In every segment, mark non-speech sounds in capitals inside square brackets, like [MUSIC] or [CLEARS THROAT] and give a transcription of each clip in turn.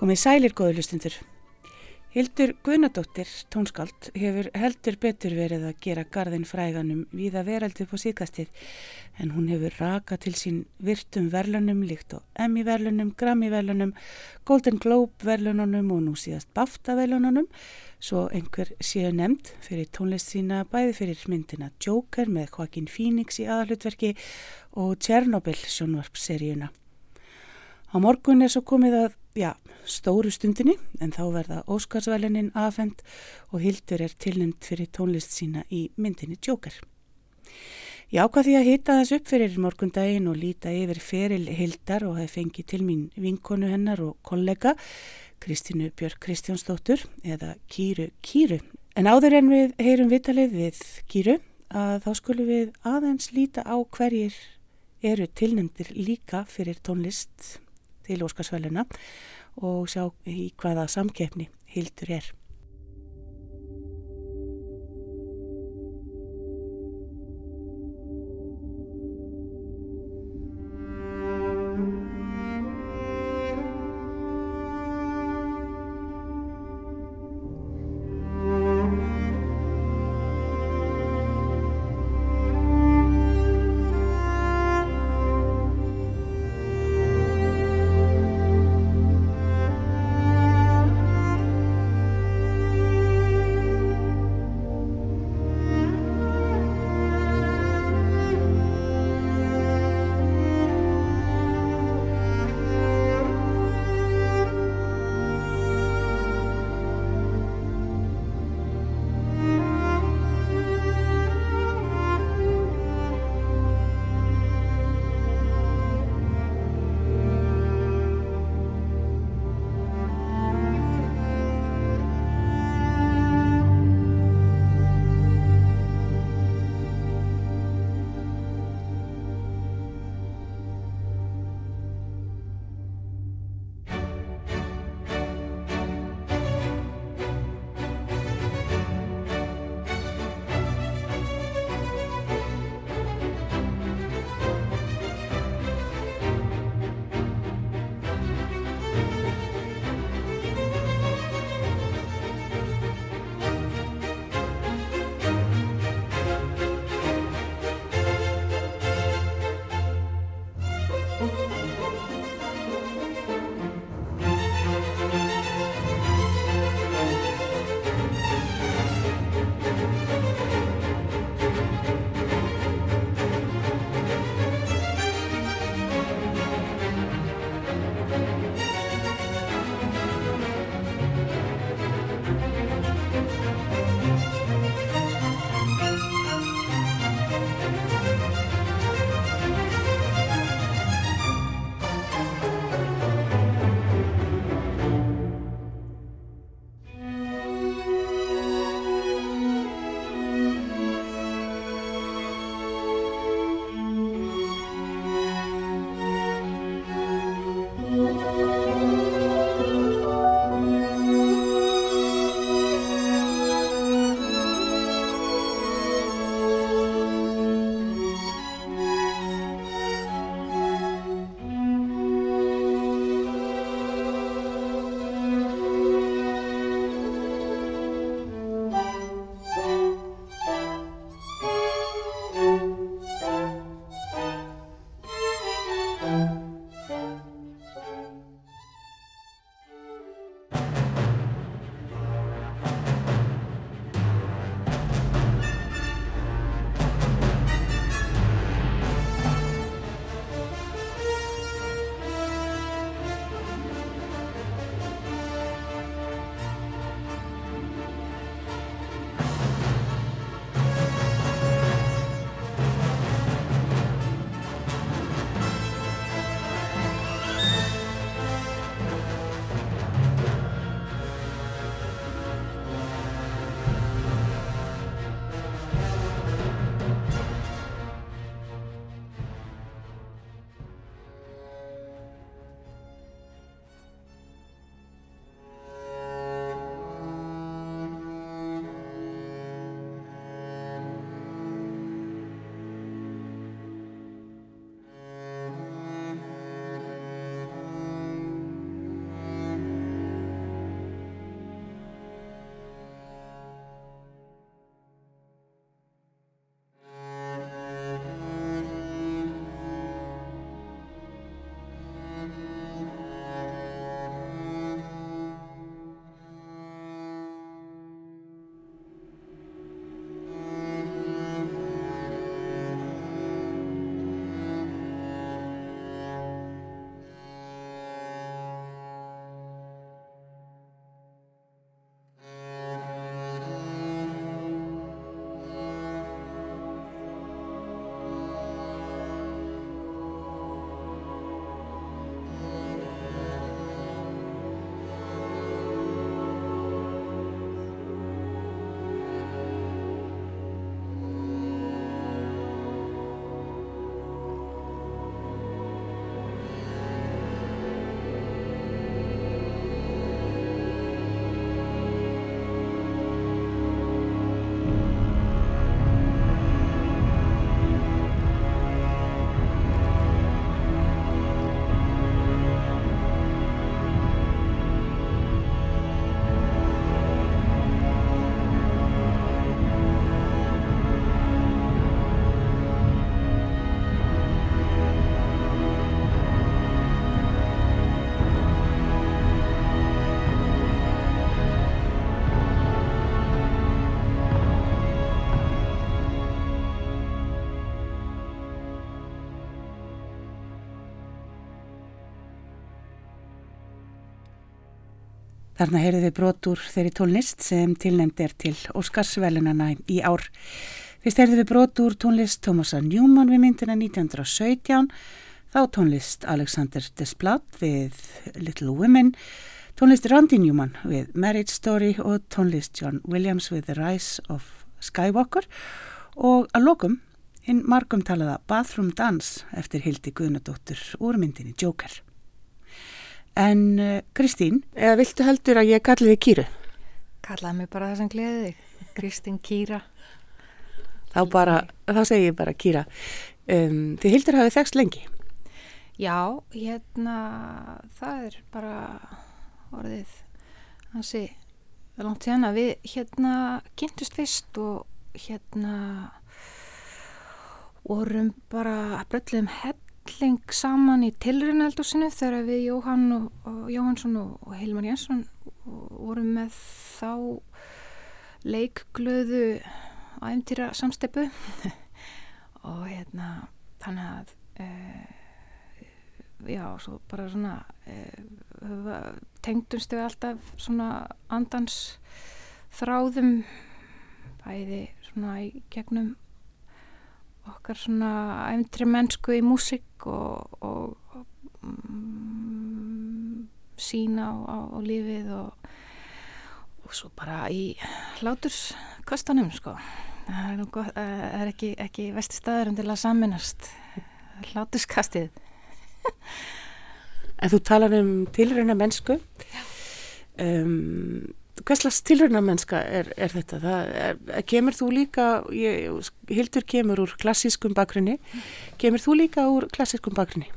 Komið sælir góðu lustundur. Hildur Guðnadóttir, tónskáld, hefur heldur betur verið að gera gardin fræganum viða veraldi på síkastið en hún hefur raka til sín virtum verlunum líkt og Emmy verlunum, Grammy verlunum, Golden Globe verlununum og nú síðast BAFTA verlununum svo einhver séu nefnd fyrir tónlist sína bæði fyrir myndina Joker með Joaquin Phoenix í aðalutverki og Chernobyl sjónvarpseríuna. Á morgun er svo komið að, já, stóru stundinni en þá verða Óskarsvælininn afhengt og Hildur er tilnend fyrir tónlist sína í myndinni Joker. Ég ákvað því að hita þess upp fyrir morgundaginn og líta yfir feril Hildar og hef fengið til mín vinkonu hennar og kollega Kristínu Björk Kristjánsdóttur eða Kýru Kýru. En áður en við heyrum vitalið við Kýru að þá skulum við aðeins líta á hverjir eru tilnendir líka fyrir tónlist til Óskarsvæluna og sjá í hvaða samkeppni Hildur er. Þarna heyrðu við brotur þeirri tónlist sem tilnend er til Óskarsvelunana í ár. Fyrst heyrðu við brotur tónlist Thomasa Newman við myndina 1917, þá tónlist Alexander Desplat við Little Women, tónlist Randy Newman við Marriage Story og tónlist John Williams við The Rise of Skywalker og að lokum hinn margum talaða Bathroom Dance eftir Hildi Guðnadóttur úr myndinni Joker. En uh, Kristín, eða viltu heldur að ég kalli þig Kýru? Kallaði mig bara það sem gleði þig, Kristín Kýra. Þá bara, þá segi ég bara Kýra. Um, þið hildur hafið þekst lengi? Já, hérna, það er bara orðið, hansi, langt síðan að við hérna kynntust fyrst og hérna vorum bara bröllum hell helling saman í tilrunaldusinu þegar við Jóhann og, og Jóhannsson og, og Hilmar Jensson vorum með þá leikglöðu æfntýra samsteppu [LAUGHS] og hérna þannig að uh, já, svo bara svona uh, tengdumst við alltaf svona andans þráðum bæði svona í gegnum okkar svona æfntri mennsku í músik og, og um, sína á, á, á lífið og, og svo bara í hláturskastanum sko. Það er, gott, það er ekki, ekki vesti staður um til að saminast hláturskastið. En þú talar um tilröna mennsku. Um hverslas tilhörnamennska er, er þetta? Það, er, kemur þú líka, ég, Hildur kemur úr klassískum bakgrunni, kemur þú líka úr klassískum bakgrunni?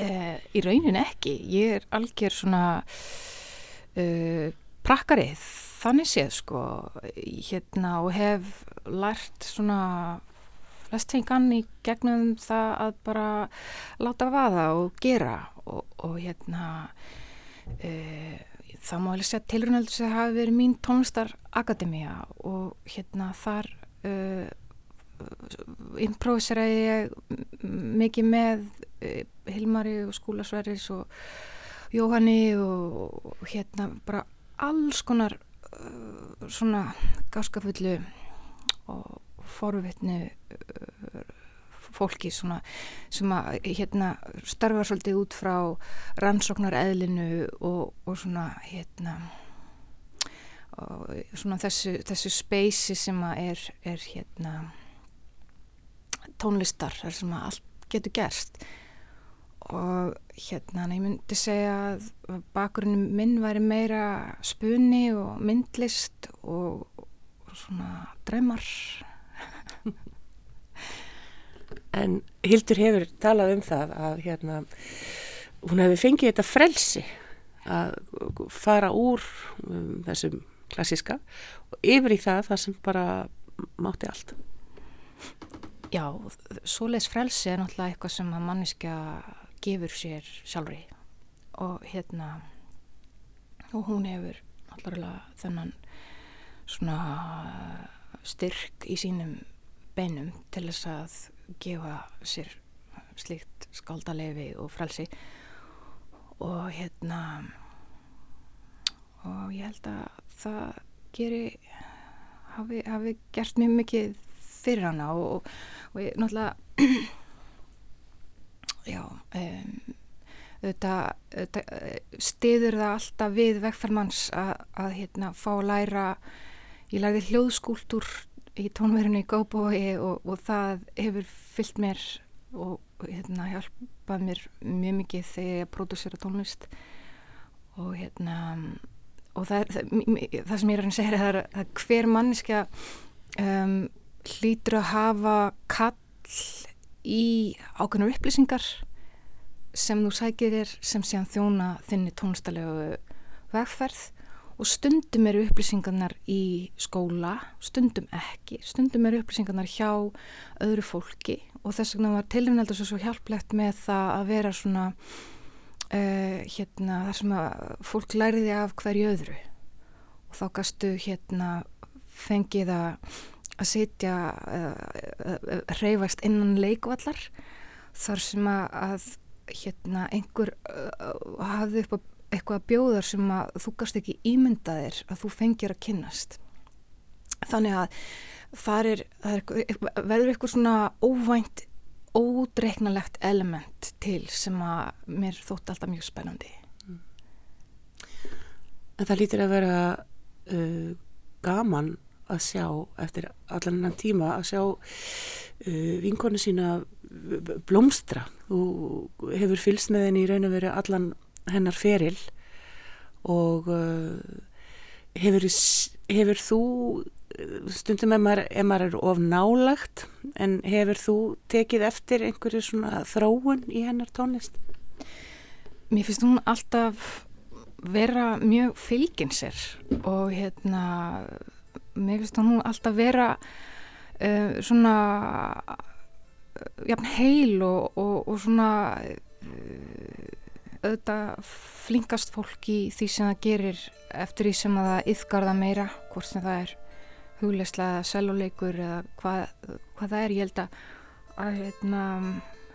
Eh, í raunin ekki, ég er algjör svona uh, prakkarið, þannig séð sko, hérna og hef lært svona flestingan í gegnum það að bara láta vaða og gera og, og hérna uh, það má alveg segja tilrunaldur sem hafi verið mín tónlistarakademía og hérna þar uh, improviseraði ég mikið með uh, Hilmari og Skúlasverðis og Jóhanni og, og hérna bara alls konar uh, svona gáskafullu og forvitnu uh, fólki svona, sem að hérna, starfa svolítið út frá rannsóknar eðlinu og, og svona hérna og svona þessu, þessu speysi sem að er, er hérna tónlistar þar sem að allt getur gerst. Og hérna ég myndi segja að bakgrunni minn væri meira spunni og myndlist og, og svona dröymar En Hildur hefur talað um það að hérna, hún hefur fengið þetta frelsi að fara úr um, þessum klassiska og yfir í það það sem bara mátti allt. Já, svoleiðs frelsi er náttúrulega eitthvað sem að manniska gefur sér sjálfri og hérna og hún hefur náttúrulega þennan svona styrk í sínum beinum til þess að gefa sér slíkt skaldalefi og frelsi. Og hérna og ég held að það geri hafi, hafi gert mjög mikið fyrir hana og, og ég náttúrulega [CLEARS THROAT] já um, þetta, þetta stiður það alltaf við vegferðmanns að, að hérna fá að læra ég læði hljóðskúltúr í tónverðinu í Góbói og, og það hefur fyllt mér og hérna, hjálpað mér mjög mikið þegar ég pródúsera tónlist. Og hérna og það, er, það, það sem ég er að segja er að hver manniska um, hlýtur að hafa kall í ákveðnur upplýsingar sem þú sækir þér sem sé að þjóna þinni tónlistalegu vegferð og stundum eru upplýsingarnar í skóla, stundum ekki, stundum eru upplýsingarnar hjá öðru fólki. Og þess vegna var tilvinnaldur svo, svo hjálplegt með það að vera svona uh, hérna þar sem að fólk læriði af hverju öðru. Og þá gastu hérna fengið að að sitja uh, uh, reyfast innan leikvallar. Þar sem að hérna einhver hafði upp á eitthvað bjóðar sem að þú gast ekki ímyndaðir að þú fengir að kynnast. Þannig að það er, er verður eitthvað svona óvænt ódreiknalegt element til sem að mér þótt alltaf mjög spennandi. En það lítir að vera uh, gaman að sjá eftir allan enn tíma að sjá uh, vinkonu sína blómstra. Þú hefur fylst með henni í raun og veru allan hennar feril og uh, hefur, hefur þú stundum ef maður, ef maður er of nálagt en hefur þú tekið eftir einhverju svona þróun í hennar tónlist? Mér finnst hún alltaf vera mjög fylgin sér og hérna mér finnst hún alltaf vera uh, svona uh, jafn heil og, og, og svona uh, auðvitað flinkast fólk í því sem það gerir eftir því sem það yfgarða meira hvort sem það er hugleislega seljuleikur eða hvað, hvað það er. Ég held að, að hérna,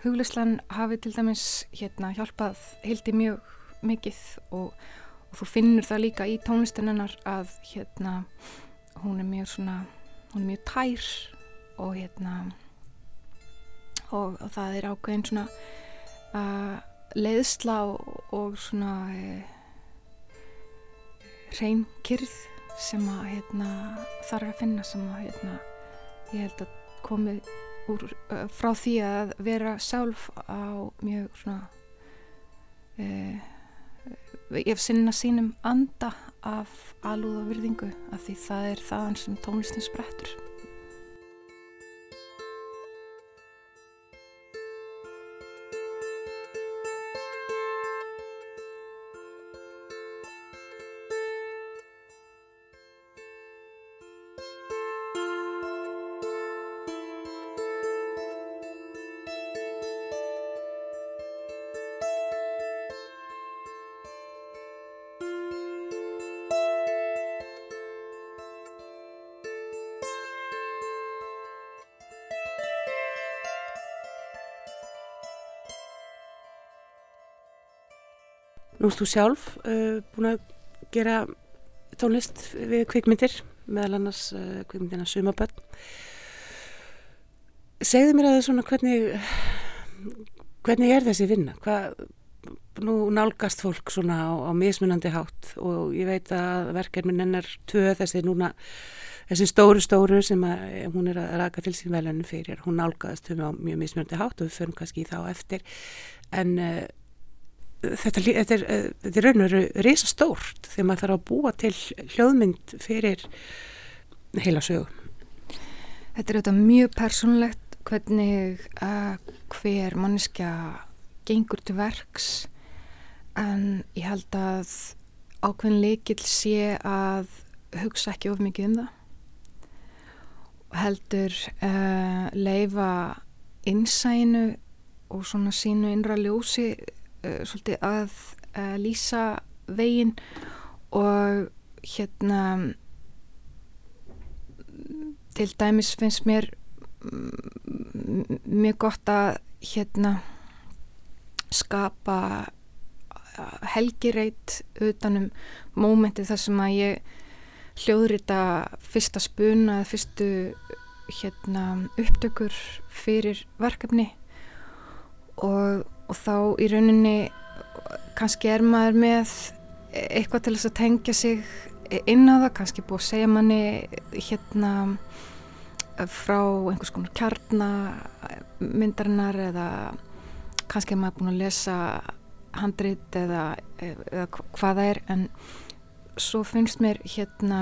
hugleislan hafi til dæmis hérna, hjálpað hildi mjög mikið og, og þú finnur það líka í tónlistinennar að hérna, hún er mjög svona hún er mjög tær og hérna og, og það er ákveðin svona uh, leiðsla og, og svona uh, hrein kyrð sem að hérna, þarf að finna sem að hérna, ég held að komi úr, uh, frá því að vera sjálf á mjög svona uh, ég sinna sínum anda af alúð og virðingu af því það er þaðan sem tónlistin sprettur Nú erst þú sjálf uh, búin að gera tónlist við kvikmyndir, meðal annars uh, kvikmyndina Sumaböll. Segðu mér að það svona hvernig, hvernig er þessi vinna? Hvað, nú nálgast fólk svona á, á mismunandi hátt og ég veit að verkefnin hennar töð þessi núna, þessi stóru stóru sem að, hún er að raka til sín velunum fyrir. Hún nálgast um á mjög mismunandi hátt og við förum kannski í þá eftir en uh, þetta, þetta, er, eh, er raun og veru reysa stórt þegar maður þarf að búa til hljóðmynd fyrir heila sögum. Þetta er auðvitað mjög persónlegt hvernig uh, hver manneskja gengur til verks en ég held að ákveðin leikil sé að hugsa ekki of mikið um það og heldur uh, leifa innsæinu og svona sínu innra ljósi svolítið að uh, lýsa veginn og hérna til dæmis finnst mér mjög gott að hérna skapa helgireit utanum mómentið þar sem að ég hljóðrita fyrsta spuna eða fyrstu hérna upptökur fyrir verkefni. Og og þá í rauninni kannski er maður með eitthvað til þess að tengja sig inn á það, kannski búið að segja manni hérna frá einhvers konar kjarnamyndarinnar eða kannski er maður búin að lesa handrit eða, eða hvað það er. En svo finnst mér hérna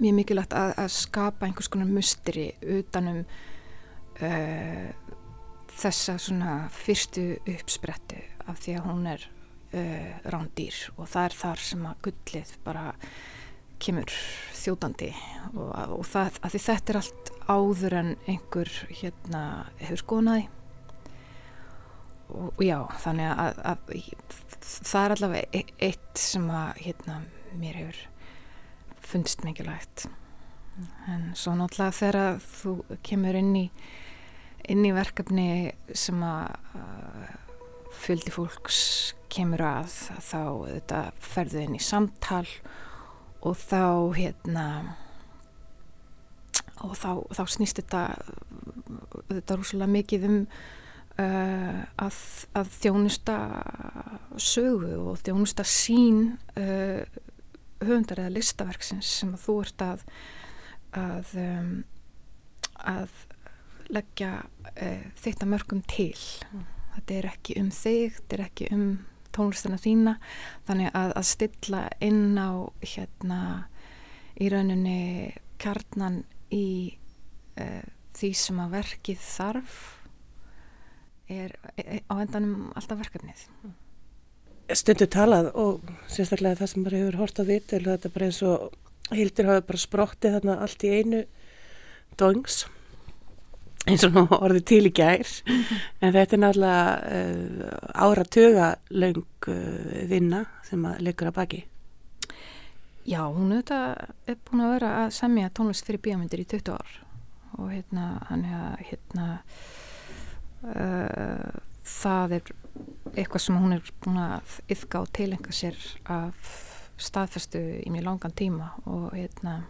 mjög mikilvægt að, að skapa einhvers konar musteri utanum uh, þessa svona fyrstu uppsprettu af því að hún er uh, rándýr og það er þar sem að gullið bara kemur þjótandi og, og það, að því þetta er allt áður en einhver hérna hefur skonaði og, og já, þannig að, að, að það er allavega e, eitt sem að hérna mér hefur fundist mikilvægt. En svo náttúrulega þegar þú kemur inn í inn í verkefni sem að fjöldi fólks kemur að þá þetta ferðu inn í samtal og þá hérna og þá, þá snýst þetta þetta rúslega mikið um uh, að, að þjónusta sögu og þjónusta sín uh, höfundar eða listaverksins sem að þú ert að að, um, að leggja uh, þetta mörgum til. Mm. þetta er ekki um þig, þetta er ekki um tónlistina þína. Þannig að, að stilla inn á hérna í rauninni kjarnan í uh, því sem að verkið þarf er, er á endanum alltaf verkefnið. Stundu talað og sérstaklega það sem bara hefur hort á vitt þetta er bara eins og Hildur hafi bara sprottið þarna allt í einu dongs eins og orðið til í gær. En þetta er náttúrulega uh, áratuga laung uh, vinna sem að leikur að baki. Já, hún auðvitað er búin að vera að semja tónlist fyrir bíamundir í 20 ár. Og hérna, hann er hérna uh, það er eitthvað sem hún er búin að yfka og tilenga sér af staðfestu í mjög langan tíma. Og hérna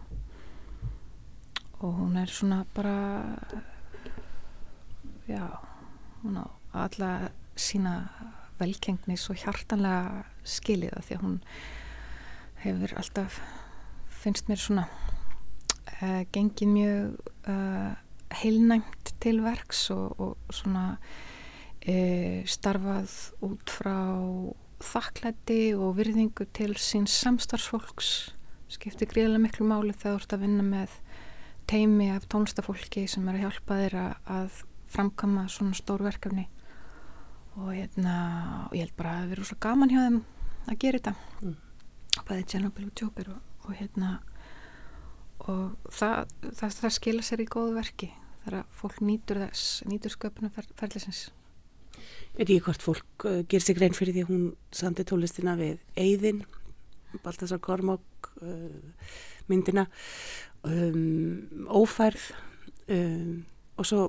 og hún er svona bara já, hún á alla sína velkengni svo hjartanlega skiliða því að hún hefur alltaf finnst mér svona uh, gengið mjög uh, heilnæmt til verks og, og svona uh, starfað út frá þakklætti og virðingu til síns samstarfsfólks. Skiptir gríðilega miklu máli þegar þú ert að vinna með teimi af tónlistafólki sem er að hjálpa þér að framkama svona stór verkefni. Og hérna og ég held bara að það verður svo gaman hjá þeim að gera þetta. Mm. bæðið Tjernobyl og Tjóper og, og hérna og það, það, það skila sér í góðu verki þar að fólk nýtur þess nýtur sköpunum fer, ferðlisins Ég veit ekki hvort fólk uh, ger sig grein fyrir því að hún sandi tólistina við Eyðin Baltasar Kormák uh, myndina. Um, Ófærð um, og svo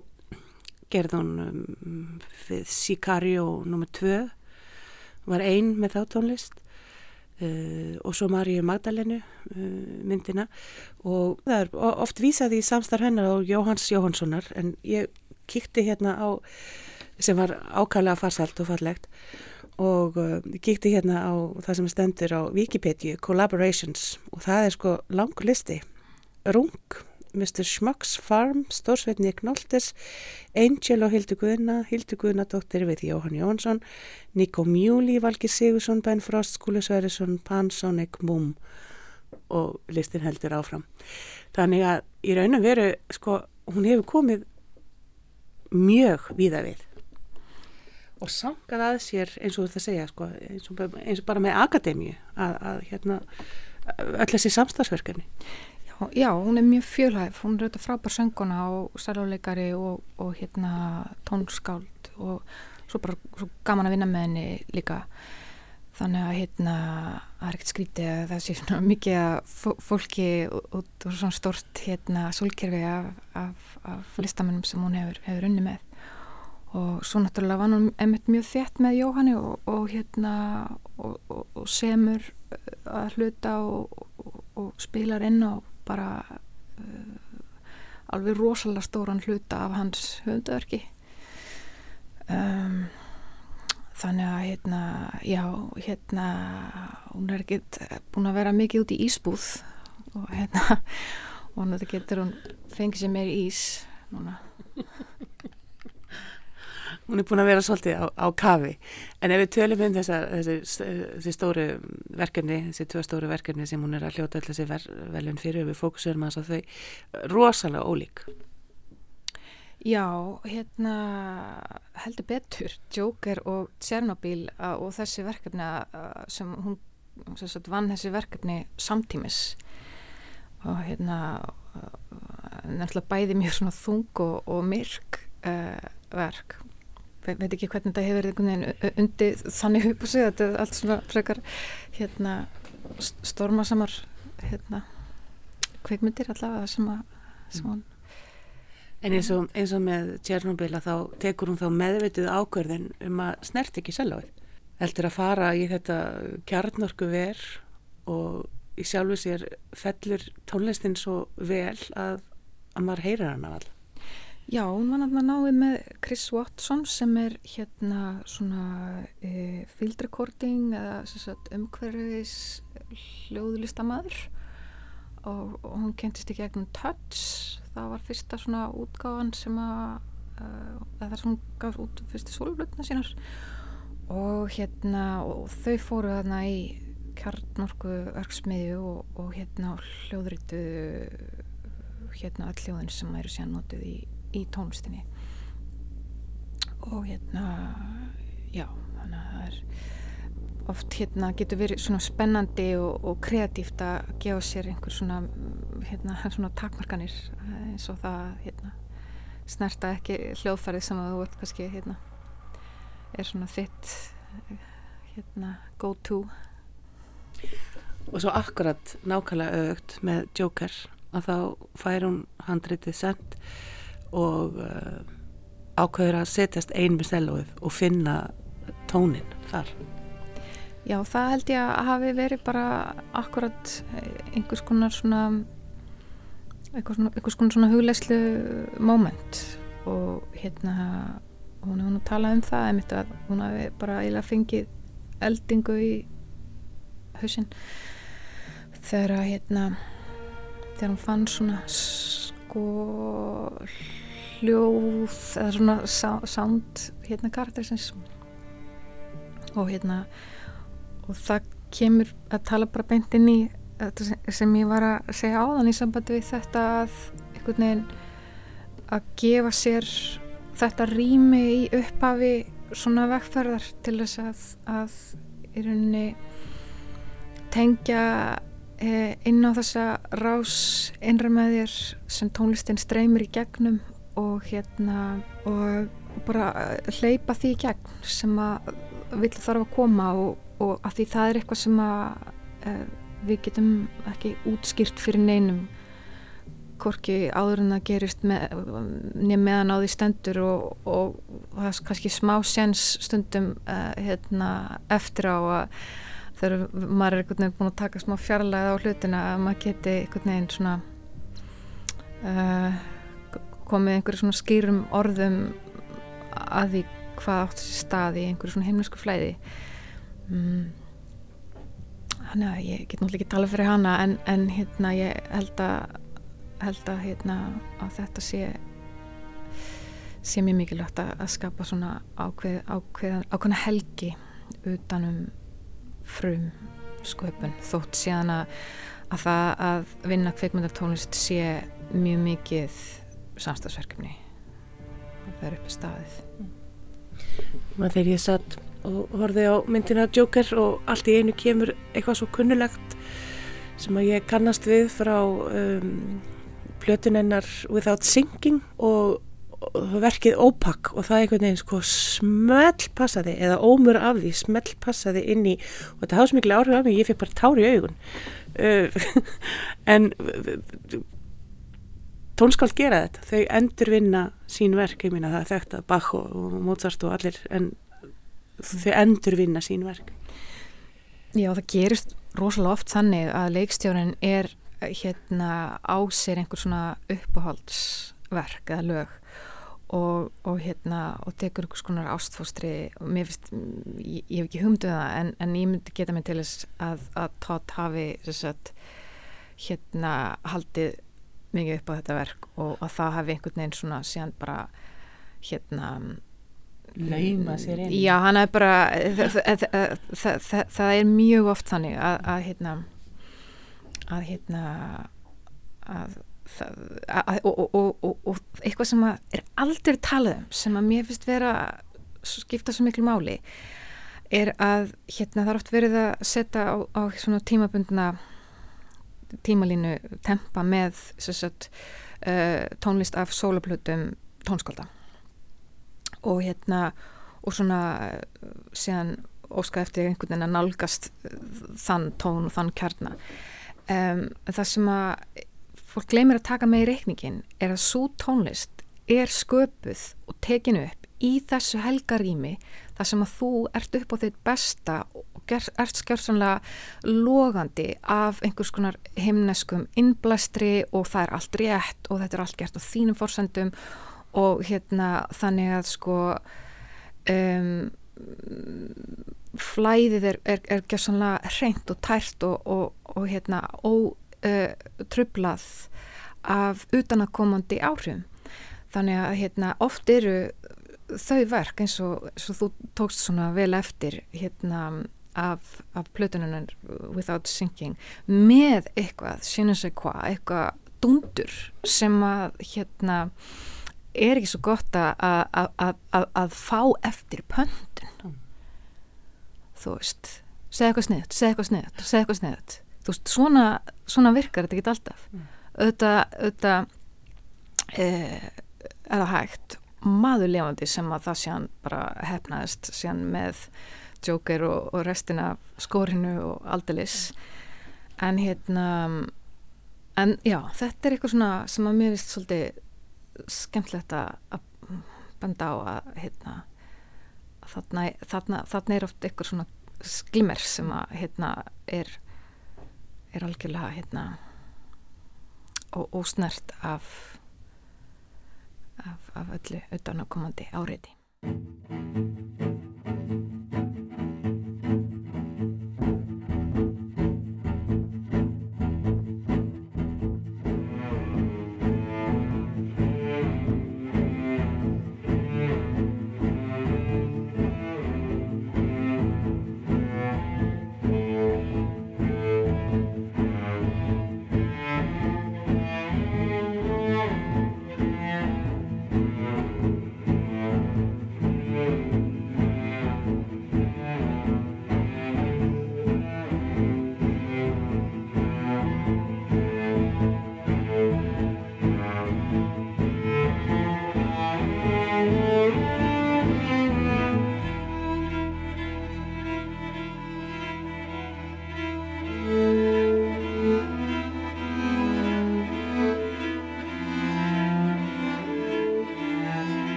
gerði hún við Sicario nr. 2 var einn með þá tónlist uh, og svo Maríu Magdalenu uh, myndina og það er oft vísaði í samstarf hennar og Jóhans Jóhanssonar en ég kíkti hérna á sem var ákvæmlega farsalt og farlegt og uh, kíkti hérna á það sem stendur á Wikipedia Collaborations og það er sko langur listi Rung Mr. Schmucks Farm, Stórsveitni Knoltes, Angel og Hildur Guðna, Hildur Guðnadóttir við Jóhann Jónsson, Nico Mjúli, Valgi Sigursson, Ben Frost, Skúli Sværisson, Pansonic, Mum og listin heldur áfram. Þannig að í raun og veru, sko, hún hefur komið mjög víða við og sangað að sér eins og þú ert að segja, sko, eins og, eins og bara með akademíu að, að hérna, öll þessi samstagsverkefni. Já, hún er mjög fjölhæf, hún er auðvitað frábær sönguna og stærluleikari og, og hérna tónskáld og svo bara svo gaman að vinna með henni líka. Þannig að hérna það er ekkert skrítið að það sé svona mikið fólki út úr svona stort hérna solkerfi af, af, af listamennum sem hún hefur, hefur unni með. Og svo náttúrulega var hún emitt mjög þétt með Jóhanni og, og hérna og, og semur að hluta og spilar inn á bara uh, alveg rosalega stóran hluta af hans höfndörki um, þannig að hérna, já, hérna hún er ekkert búin að vera mikið út í ísbúð og hérna [LAUGHS] og hann getur hún fengið sér meir ís núna [LAUGHS] hún er búin að vera svolítið á, á kafi. En ef við tölum um þessi, þessi stóru verkefni þessi tvö stóru verkefni sem hún er að hljóta ver, velun fyrir við fókusurum að þau rosalega ólík. Já, hérna heldur betur Joker og Tjernobyl og þessi verkefni sem hún sem vann þessi verkefni samtímis. Og hérna nefnilega bæði mjög svona þung og, og myrk uh, verk veit ekki hvernig þetta hefur veginn undir þannig upp og segja þetta er allt svona frekar hérna stormasamar hérna kveikmyndir allavega sem að sem hún En eins og, eins og með Tjernobyl að þá tekur hún þá meðvitið ákverðin um að snert ekki seljaðið heldur að fara í þetta kjarnorku ver og í sjálfu sér fellur tónlistin svo vel að, að maður heyrir hana all. Já, hún var náttúrulega náið með Chris Watson sem er hérna svona e, field recording eða umhverfis hljóðlistamæður. Og, og hún kentist í gegnum Touch, það var fyrsta svona útgáðan sem að uh, það er svona gaf út fyrstu solblötna sínar. Og hérna og þau fóru þarna í kjarnorku örksmiðju og, og hérna hljóðritu hérna all hljóðin sem eru síðan notið í, í tónlistinni. Og hérna já, þannig að það er oft hérna getur verið svona spennandi og, og kreatíft að gefa sér einhver svona hérna svona takmarkanir eins og það hérna snerta ekki hljóðfærið sem að þú veit kannski hérna er svona þitt hérna go to og svo akkurat nákvæmlega auðvögt með Joker að þá fær hún handritið send og uh, ákveður að setjast ein með selóið og finna tónin þar. Já, það held ég að hafi verið bara akkurat einhvers konar svona einhvers konar, svona huglegslu moment og hérna hún hefði nú talað um það einmitt að hún hefði bara eiginlega fengið eldingu í hausinn þegar að hérna þegar hún fann svona sko hljóð eða svona sound hérna karakterisins og hérna og það kemur að tala bara beint inn í sem ég var að segja áðan í sambandi við þetta að einhvern veginn að gefa sér þetta rými í upphafi svona vegferðar til þess að, að í rauninni tengja inn á þessa rás innra með þér sem tónlistin streymir í gegnum og hérna og bara hleypa því í gegn sem að vill þarf að koma og, og að því það er eitthvað sem að eh, við getum ekki útskýrt fyrir neinum hvorki áður en það gerist með, nefn meðan á því stendur og, og það er kannski smá séns stundum uh, hérna, eftir á að þegar maður er einhvern veginn búin að taka smá fjarlæð á hlutina að maður geti einhvern veginn svona uh, komið einhverju svona skýrum orðum að því hvað átt þessi stað í einhverju svona heimlisku flæði mm. þannig að ég get náttúrulega ekki tala fyrir hana en, en hérna ég held að held að hérna að þetta sé sé mjög mikilvægt að skapa svona ákveð, ákveð, ákveðna helgi utanum frum sköpun þótt síðan að, að það að vinna kveikmyndartónlist sé mjög mikið samstagsverkefni það er uppi staðið. Maður þegar ég satt og horfið á myndina Joker og allt í einu kemur eitthvað svo kunnulegt sem að ég kannast við frá um, plötunennar Without Sinking og verkið ópakk og það einhvern veginn sko smell passaði eða ómur af því smell passaði inn í og þetta hafði svo miklu áhrif af mig, ég fikk bara tár í augun. Uh, [LAUGHS] en tónskáld gera þetta, þau endurvinna sín verk, ég minna það þekkt að Bach og Mozart og allir en þau endurvinna sín verk. Já, það gerist rosalega oft þannig að leikstjórin er hérna á sér einhver svona uppáhaldsverk eða lög og, og hérna og tekur einhvers konar ástfóstri og mér finnst, ég, ég hef ekki humduð um það en, en ég myndi geta mig til þess að, að Todd hafi sagt, hérna haldið mikið upp á þetta verk og að það hafi einhvern veginn svona síðan bara hérna lauma sér inn. Já, hann er bara það er mjög oft þannig að, að hérna að hérna að það, og, og, og, eitthvað sem er aldrei talað um sem að mér finnst vera skipta svo miklu máli er að hérna það er oft verið að setja á, á svona tímabundna tímalínu tempa með sagt, uh, tónlist af sóluplutum tónskólda og hérna og svona uh, síðan óska eftir einhvern veginn að nálgast þann tón og þann kjarnar um, það sem að fólk glemir að taka með í reikningin er að svo tónlist er sköpuð og tekinu upp í þessu helgarými þar sem að þú ert upp á þitt besta og ert skjörsanlega logandi af einhvers konar himneskum innblæstri og það er allt rétt og þetta er allt gert á þínum fórsendum og hérna þannig að sko um, flæðið er, er, er gjörsanlega reynd og tært og, og, og hérna ótröflað uh, af utanakomandi áhrifum. Þannig að hérna oft eru þau verk eins og, eins og þú tókst svona vel eftir hérna af, af plötununar Without Sinking með eitthvað, sínum sig hvað, eitthvað dundur sem að hérna er ekki svo gott að fá eftir pöndun mm. þú veist segja eitthvað sniðt, segja eitthvað sniðt, segja eitthvað sniðt þú veist, svona, svona virkar þetta ekki alltaf. Mm. auðvitað, auðvitað e, er það hægt. Maður lefandi sem að það séðan bara hefnaðist séðan með Joker og, og restina skórinu og aldelis en hérna en já, þetta er eitthvað svona sem að mér vist svolítið skemmtlegt að benda á að hérna þarna, þarna, þarna er oft eitthvað svona sklimmer sem að hérna er er algjörlega hérna og ósnert af af, af öllu utanakomandi áriði.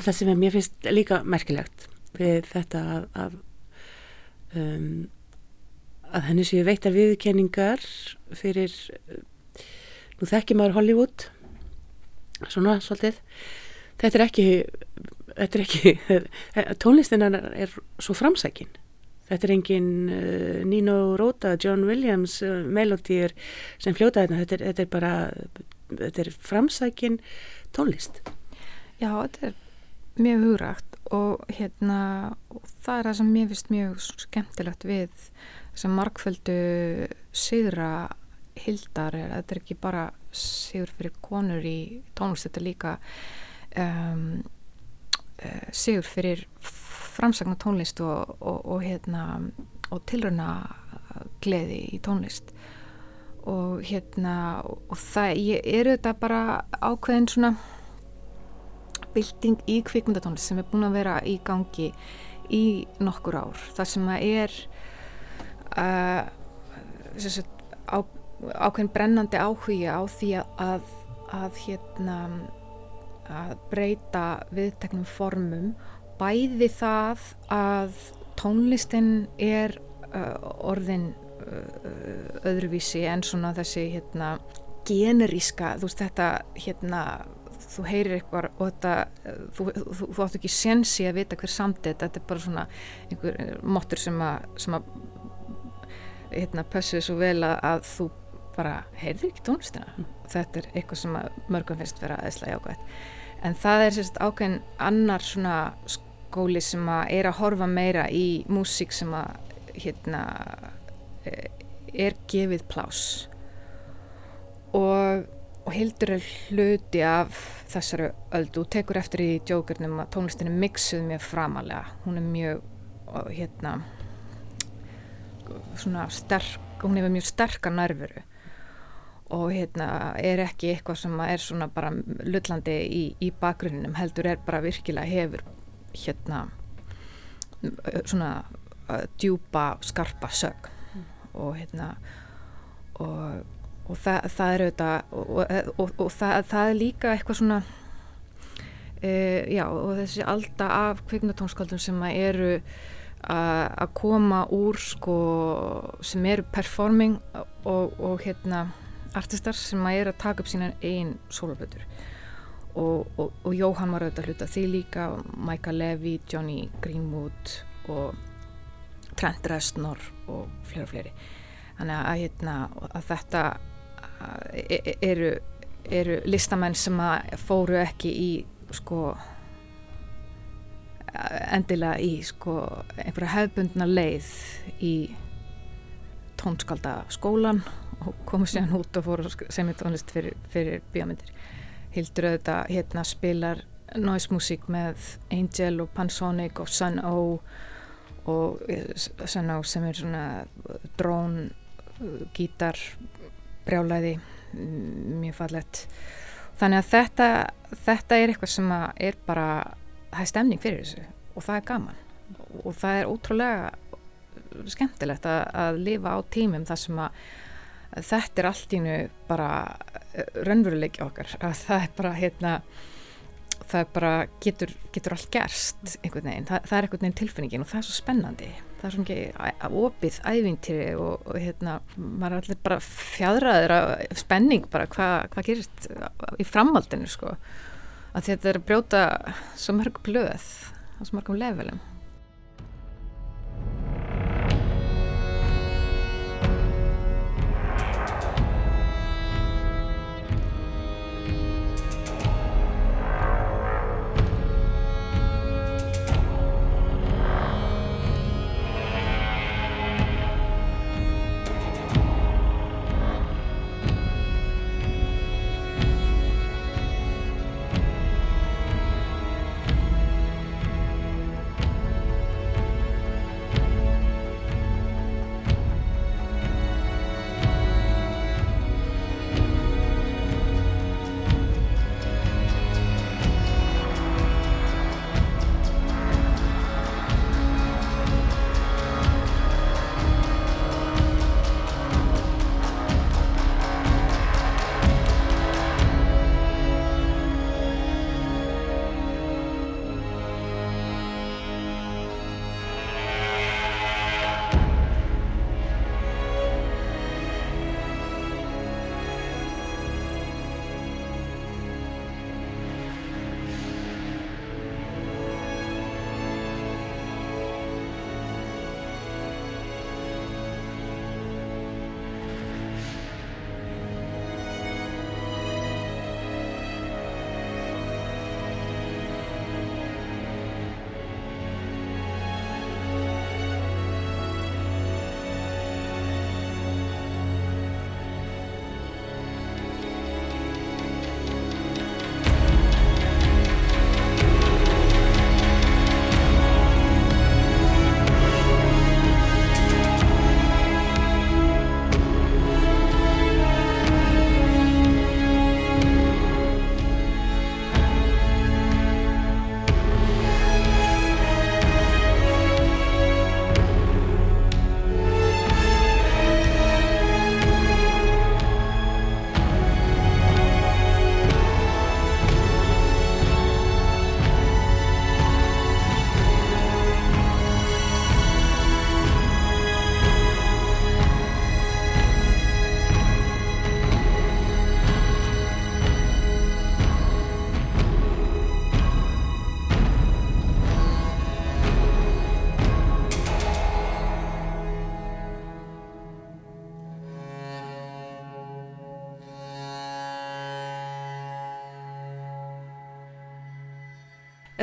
En það sem mér finnst líka merkilegt við þetta að að, um, að henni séu veittar viðkenningar fyrir nú þekki maður Hollywood svona svolítið. Þetta er ekki, þetta er ekki [LAUGHS] tónlistinna er svo framsækin. Þetta er engin uh, Nino Rota, John Williams uh, melodýr sem fljóta þetta þetta er, þetta er bara þetta er framsækin tónlist. Já, þetta er mjög hugrægt og hérna og það er það sem mér finnst mjög skemmtilegt við þessar markföldu siðra hildar er þetta er ekki bara sigur fyrir konur í tónlist, þetta er líka um, uh, sigur fyrir framsagna tónlist og, og, og hérna og tilröna gleði í tónlist. Og hérna og það er þetta bara ákveðin svona bilding í kvikmyndatónlist sem er búin að vera í gangi í nokkur ár. Það sem að er uh, á, ákveðin brennandi áhuga á því að, að hérna að breyta viðteknum formum bæði það að tónlistin er uh, orðin uh, öðruvísi en svona þessi hérna generíska, þú veist þetta hérna, þú heyrir eitthvað og þetta, þú, þú, þú átt ekki sensi að vita hver samtið, þetta er bara svona einhver móttur sem að, sem að hérna pössuði svo vel að, að þú bara heyrir ekki tónlistina. Mm. þetta er eitthvað sem mörgum finnst vera aðeinslega jákvæmt en það er sérst ákveðin annar svona skóli sem að er að horfa meira í músík sem að hérna e, er gefið plás og, og hildur er hluti af þessari öldu og tekur eftir í djókurnum að tónlistin er mixuð mjög framalega hún er mjög hérna svona sterk hún hefur mjög sterkar nærveru. Og hérna er ekki eitthvað sem er svona bara lullandi í, í bakgrunninum heldur er bara virkilega hefur hérna svona djúpa skarpa sög mm. og hérna og, og það, það er auðvitað og, og, og það, það er líka eitthvað svona e, já og þessi alltaf af kviknatónskaldum sem eru að koma úr sko sem eru performing og hérna artistar sem að er að taka upp sína einn soloplötur og, og, og Jóhann var auðvitað hluta því líka Michael Levy, Johnny Greenwood og Trent Reznor og fleiri og fleiri. Þannig að, hérna, að þetta eru, eru listamenn sem fóru ekki í sko endilega í sko einhverja hefbundna leið í tónskalda skólan og komu sér út og fóru sem er tónlist fyrir, fyrir bíómyndir. Hildur auðvitað hérna spilar noise músík með Angel og Pansonic og Sun O og eh, Sun O sem er svona drón uh, gítar brjálæði mjög fallett þannig að þetta, þetta er eitthvað sem er bara það er stemning fyrir þessu og það er gaman. Og það er ótrúlega skemmtilegt að, að lifa á tímum þar sem að þetta er allt ínu bara eh, raunveruleiki okkar. [LAUGHS] Að það er bara hérna það bara getur, getur allt gerst einhvern veginn, það, það er einhvern veginn tilfinningin og það er svo spennandi, það er svo mikið opið ævintýri og, og hérna maður er allir bara fjadraður af spenning bara hvað hva gerist í framhaldinu sko. Að þetta er brjóta svo mörg blöð á svo mörgum levelum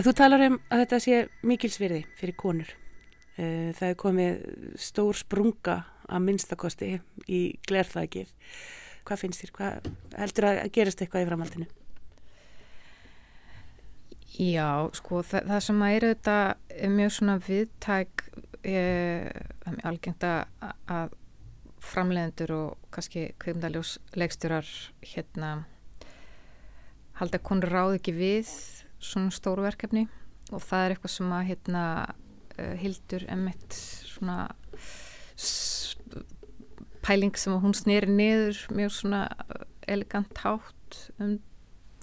þú talar um að þetta sé mikilsverði fyrir konur. Eh, það er komið stór sprunga að minnstakosti í glerþækið. Hvað finnst þér? Hvað heldur að gerast eitthvað í framhaldinu? Já, sko, það, það sem að er auðvitað mjög svona viðtæk eh, algengt að framlegendur og kannski kvimdaljós leikstjórar hérna halda konur ráð ekki við svona stóru verkefni og það er eitthvað sem að hérna uh, hildur emitt svona pæling sem að hún snýri niður mjög svona uh, elegant hátt um,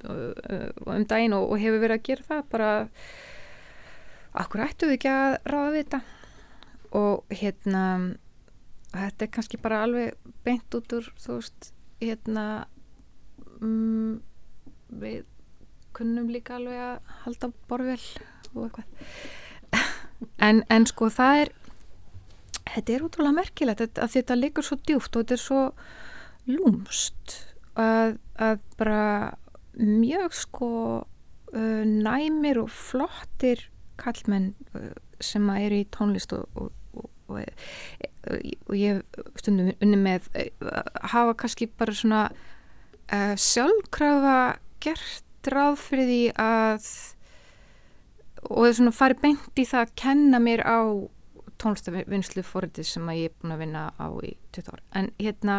uh, um daginn og, og hefur verið að gera það bara akkur ættu við ekki að ráða við þetta og hérna þetta er kannski bara alveg beint út úr þú veist hérna um, við kunnum líka alveg að halda borvel og eitthvað. En, en sko það er þetta er útrúlega merkilegt að þetta liggur svo djúft og þetta er svo lúmst að, að bara mjög sko uh, næmir og flottir kallmenn uh, sem að eru í tónlist og, og, og, og ég stundum unni með uh, hafa kannski bara svona uh, sjálfkrafa gert ráð fyrir því að og það er svona farið beint í það að kenna mér á tónlistavinslu fóröldið sem að ég er búin að vinna á í 20 ára en hérna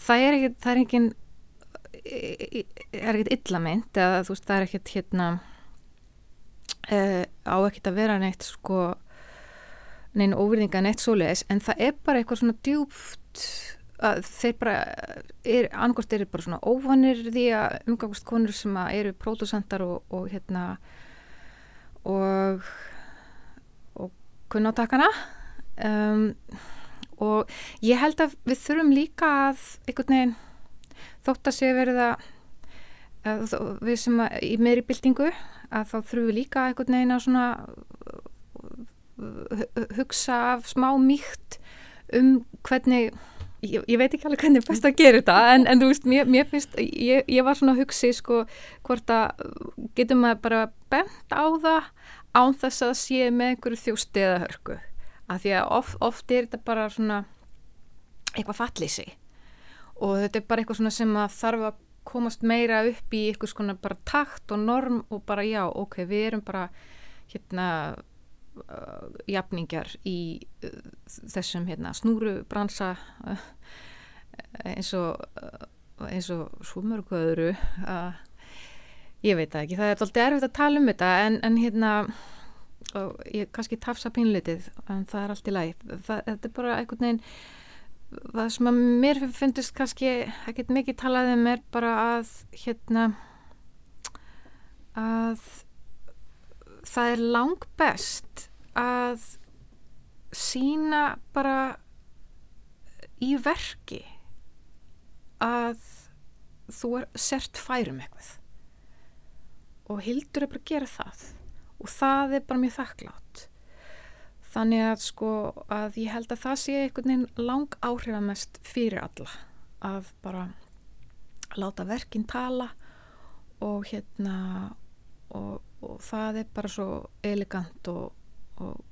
það er ekkert það er ekkert er ekkert illament eða þú veist það er ekkert hérna uh, á ekkert að vera neitt sko neina óverðinga neitt svoleiðis en það er bara eitthvað svona djúpt að þeir bara angort eru bara svona óvanir því að umgangast konur sem eru pródusentar og, og hérna og og kunnátakana um, og ég held að við þurfum líka að einhvern veginn þótt að sé verið að, að við sem að í meiri byltingu að þá þurfum við líka einhvern veginn að svona hugsa af smá mýkt um hvernig Ég, ég veit ekki alveg hvernig best að gera þetta en, en þú veist, mér, mér finnst ég, ég var svona að hugsi sko hvort að getum maður bara bent á það án þess að sé með einhverju þjósti eða hörku? Af því að of, oft er þetta bara svona eitthvað fallísi og þetta er bara eitthvað svona sem að þarf að komast meira upp í eitthvað svona bara takt og norm og bara já, ok, við erum bara hérna jafningar í uh, þessum hérna, snúru bransa uh, eins og eins og svo mörgu öðru uh, ég veit það ekki, það er alltaf erfitt að tala um þetta en, en hérna og ég kannski tafsa pínlitið en það er allt í læg þetta er bara einhvern veginn það sem að mér finnst kannski ekkert mikið talaðið um er bara að hérna að það er lang best að sína bara í verki að þú er sért færum eitthvað. Og Hildur er bara að gera það. Og það er bara mjög þakklátt þannig að sko að ég held að það sé einhvern veginn lang áhrifamest fyrir alla að bara láta verkinn tala og hérna og, og það er bara svo elegant og, og,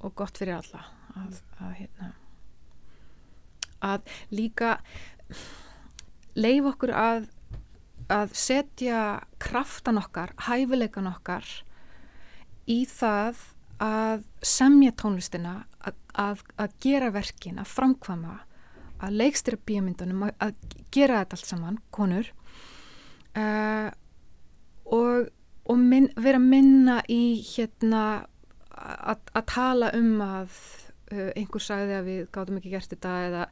og gott fyrir alla að, að hérna að líka leif okkur að að setja kraftan okkar, hæfileikan okkar í það að semja tónlistina að, gera verkin, að framkvama að leikstýra bíomindunum að, að gera þetta allt saman, konur. Uh, og, og minn, vera minna í hérna að tala um að uh, einhver sagði að við gáðum ekki gert þetta eða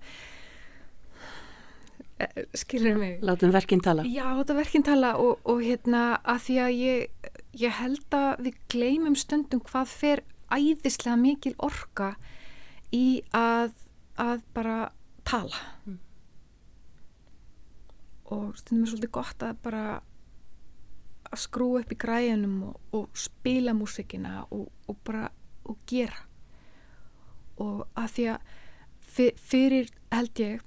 uh, skilur mig? Látum verkinn tala. Já, látum verkinn tala og, og hérna að því að ég, ég held að við gleymum stundum hvað fer æðislega mikil orka í að, að bara tala. Mm. og stundum er svolítið gott að bara að skrú upp í græðinum og, og spila músikina og, og bara og gera. Og að því að fyr, fyrir held ég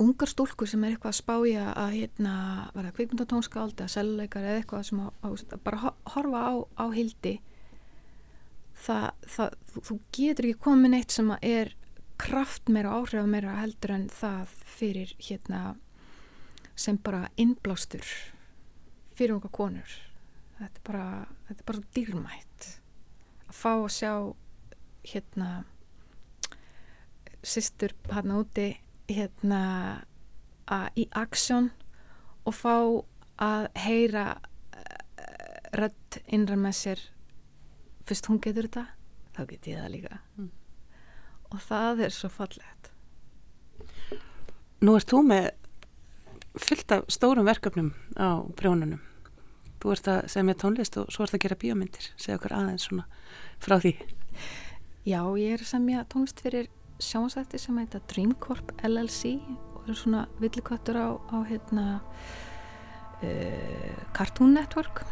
ungar stúlkur sem er eitthvað að spája að hérna verða kvikmyndatónskáld eða seljuleikar eða eitthvað sem að, að bara horfa á, á hildi það, það þú, þú getur ekki komin eitt sem að er kraft meira og áhrif meira heldur en það fyrir hérna sem bara innblástur fyrir unga konur. Þetta er bara, þetta er bara dýrmætt. Að fá að sjá hérna sýstur hann úti hérna í aksjón og fá að heyra uh, rödd innra með sér fyrst hún getur þetta þá get ég það líka. Mm. og það er svo fallegt. Nú ert þú með fullt af stórum verkefnum á prjónunum þú ert að segja með tónlist og svo ert að gera bíómyndir. Segja okkar aðeins svona frá því. Já, ég er að semja tónlist fyrir sjónsætti sem heita Dreamcorp LLC og er svona villikvættur á, á hérna uh, Cartoon Network.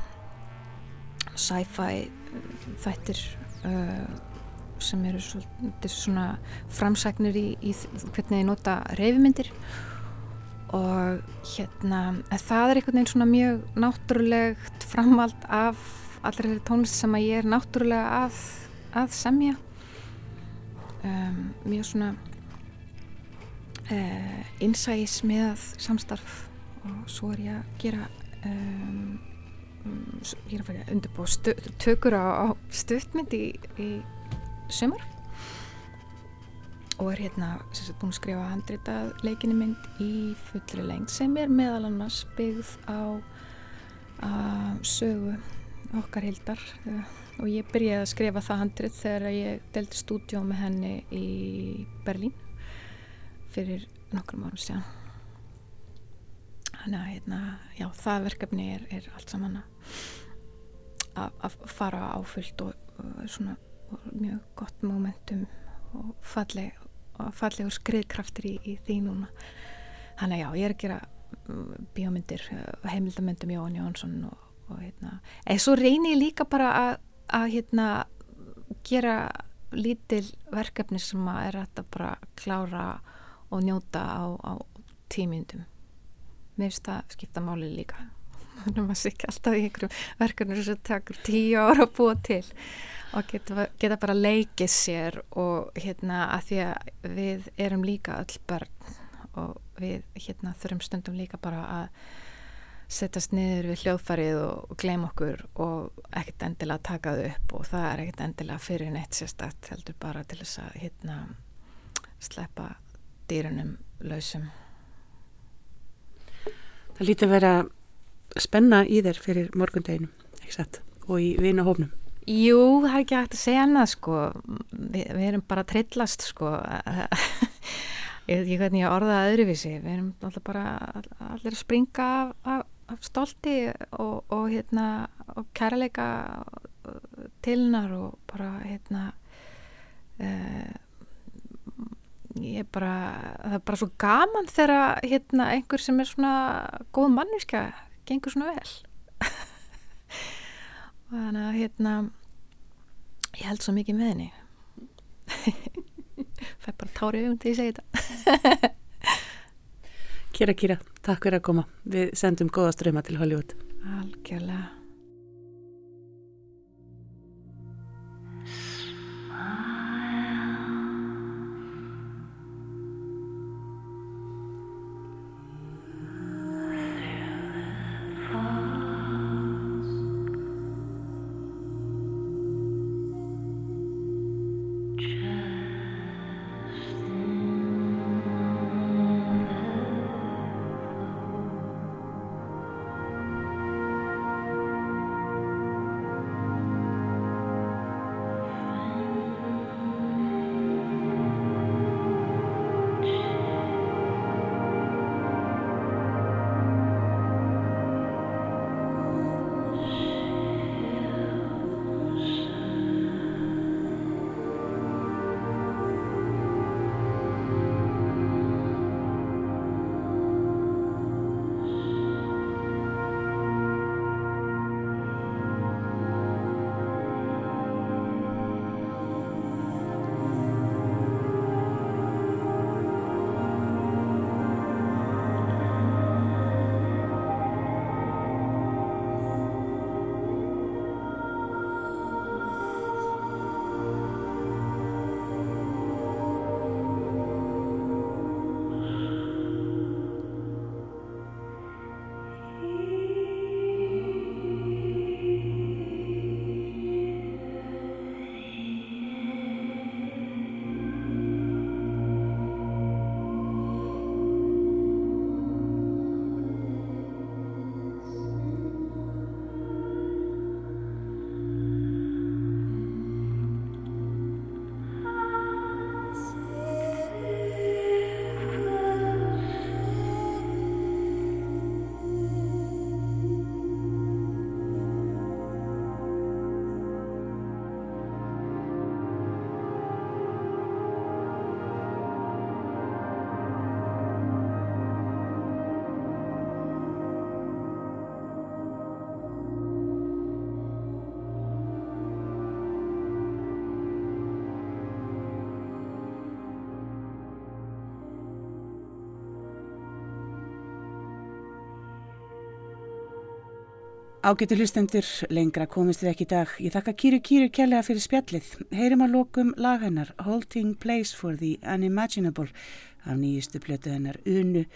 Sci-fi uh, þættir uh, sem eru svona, framsæknir í, í hvernig ég nota reyfmyndir og hérna það er einhvern veginn svona mjög náttúrulegt framvald af allri tónlist sem að ég er náttúrulega að, að semja. Um, mjög svona uh, innsæs með samstarf og svo er ég að gera um, ég er að fara að undirbúa tökur á, á stöðmynd í, í sömur og er hérna sagt, búin að skrifa handritað leikinni mynd í fullri lengt sem er meðal annars byggð á sögu okkar hildar. Og ég byrjaði að skrifa það handrit þegar ég delti stúdjó með henni í Berlín fyrir nokkrum árum síðan. Þannig að hérna, já, það verkefni er, er allt saman að fara áfullt og, og svona og mjög gott momentum og falleg fallegur skriðkraftur í, í því núna. Þannig að já, ég er að gera mm, bíómyndir, heimildamöndum Jón Jónsson og, og hérna. Eða svo reynir ég líka bara að, að hérna gera lítil verkefni sem að er að bara klára og njóta á, á tímyndum. Mér finnst það skipta máli líka þannig að maður sé ekki alltaf í einhverjum verkefnir sem takur tíu ára að búa til og geta, geta bara leikið sér og hérna að því að við erum líka öll börn og við hérna þurfum stundum líka bara að setjast niður við hljóðfarið og, og gleym okkur og ekkert endilega taka þau upp og það er ekkert endilega fyrir neitt sérstætt heldur bara til þess að hérna sleppa dýrunum lausum. Það líti að vera spenna í þér fyrir morgundeginum, ekki satt, og í vinahofnum. Jú, það er ekki hægt að segja annað sko, Vi, við erum bara trillast sko, [LAUGHS] ég veit ekki hvernig ég orðaði öðruvísi, við erum alltaf bara allir að springa af, af, af stolti og, og hérna, og kærleika tilnar og bara hérna, uh, ég er bara, það er bara svo gaman þegar hérna einhver sem er svona góð manniska gengur svona vel. Og [LAUGHS] þannig að hérna ég held svo mikið með henni. [LAUGHS] Fær bara tári auðvun til að segja þetta. Kira, Kira, takk fyrir að koma. Við sendum góða ströma til Hollywood. Algjörlega Ágætu hlustendur, lengra komist við ekki í dag. Ég þakka Kýru Kýru kjærlega fyrir spjallið. Heyrim að lokum lag hennar Holding Place for the Unimaginable af nýjistu blötu hennar Unu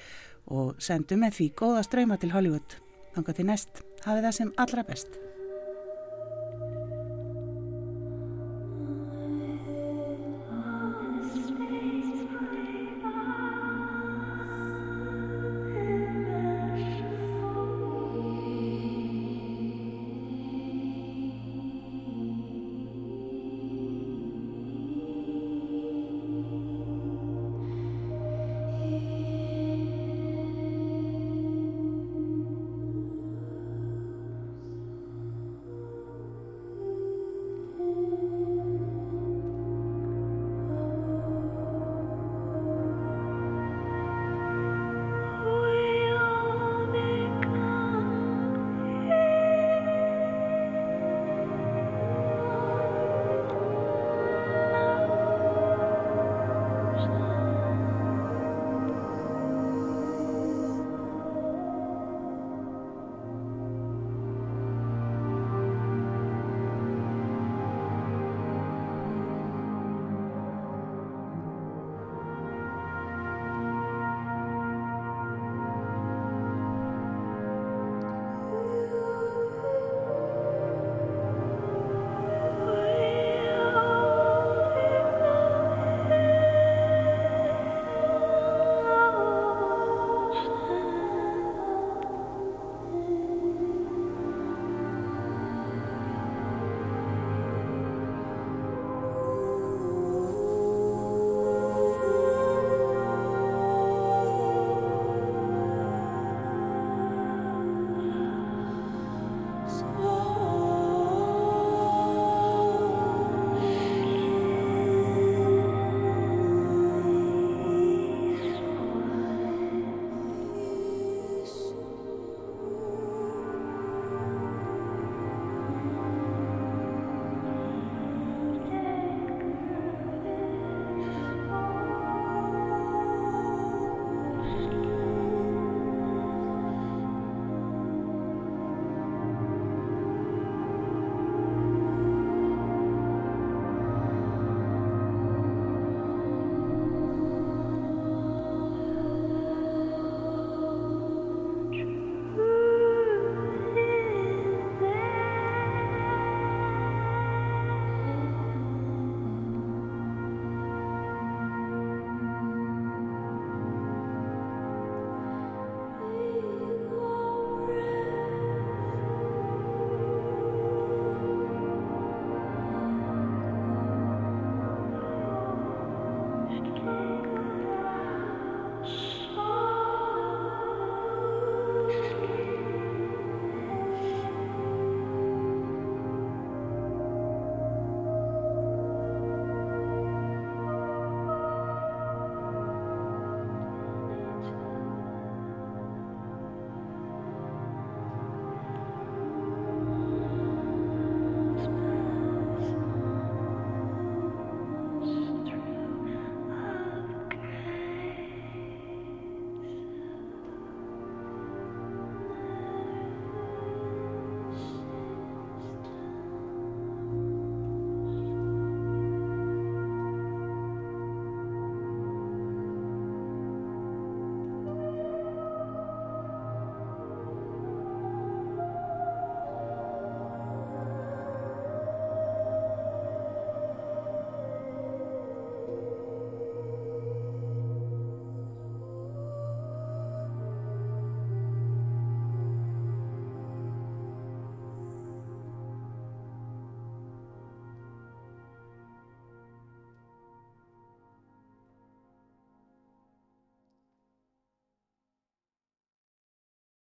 og sendum með því góða ströyma til Hollywood. Þanga til næst, hafið það sem allra best.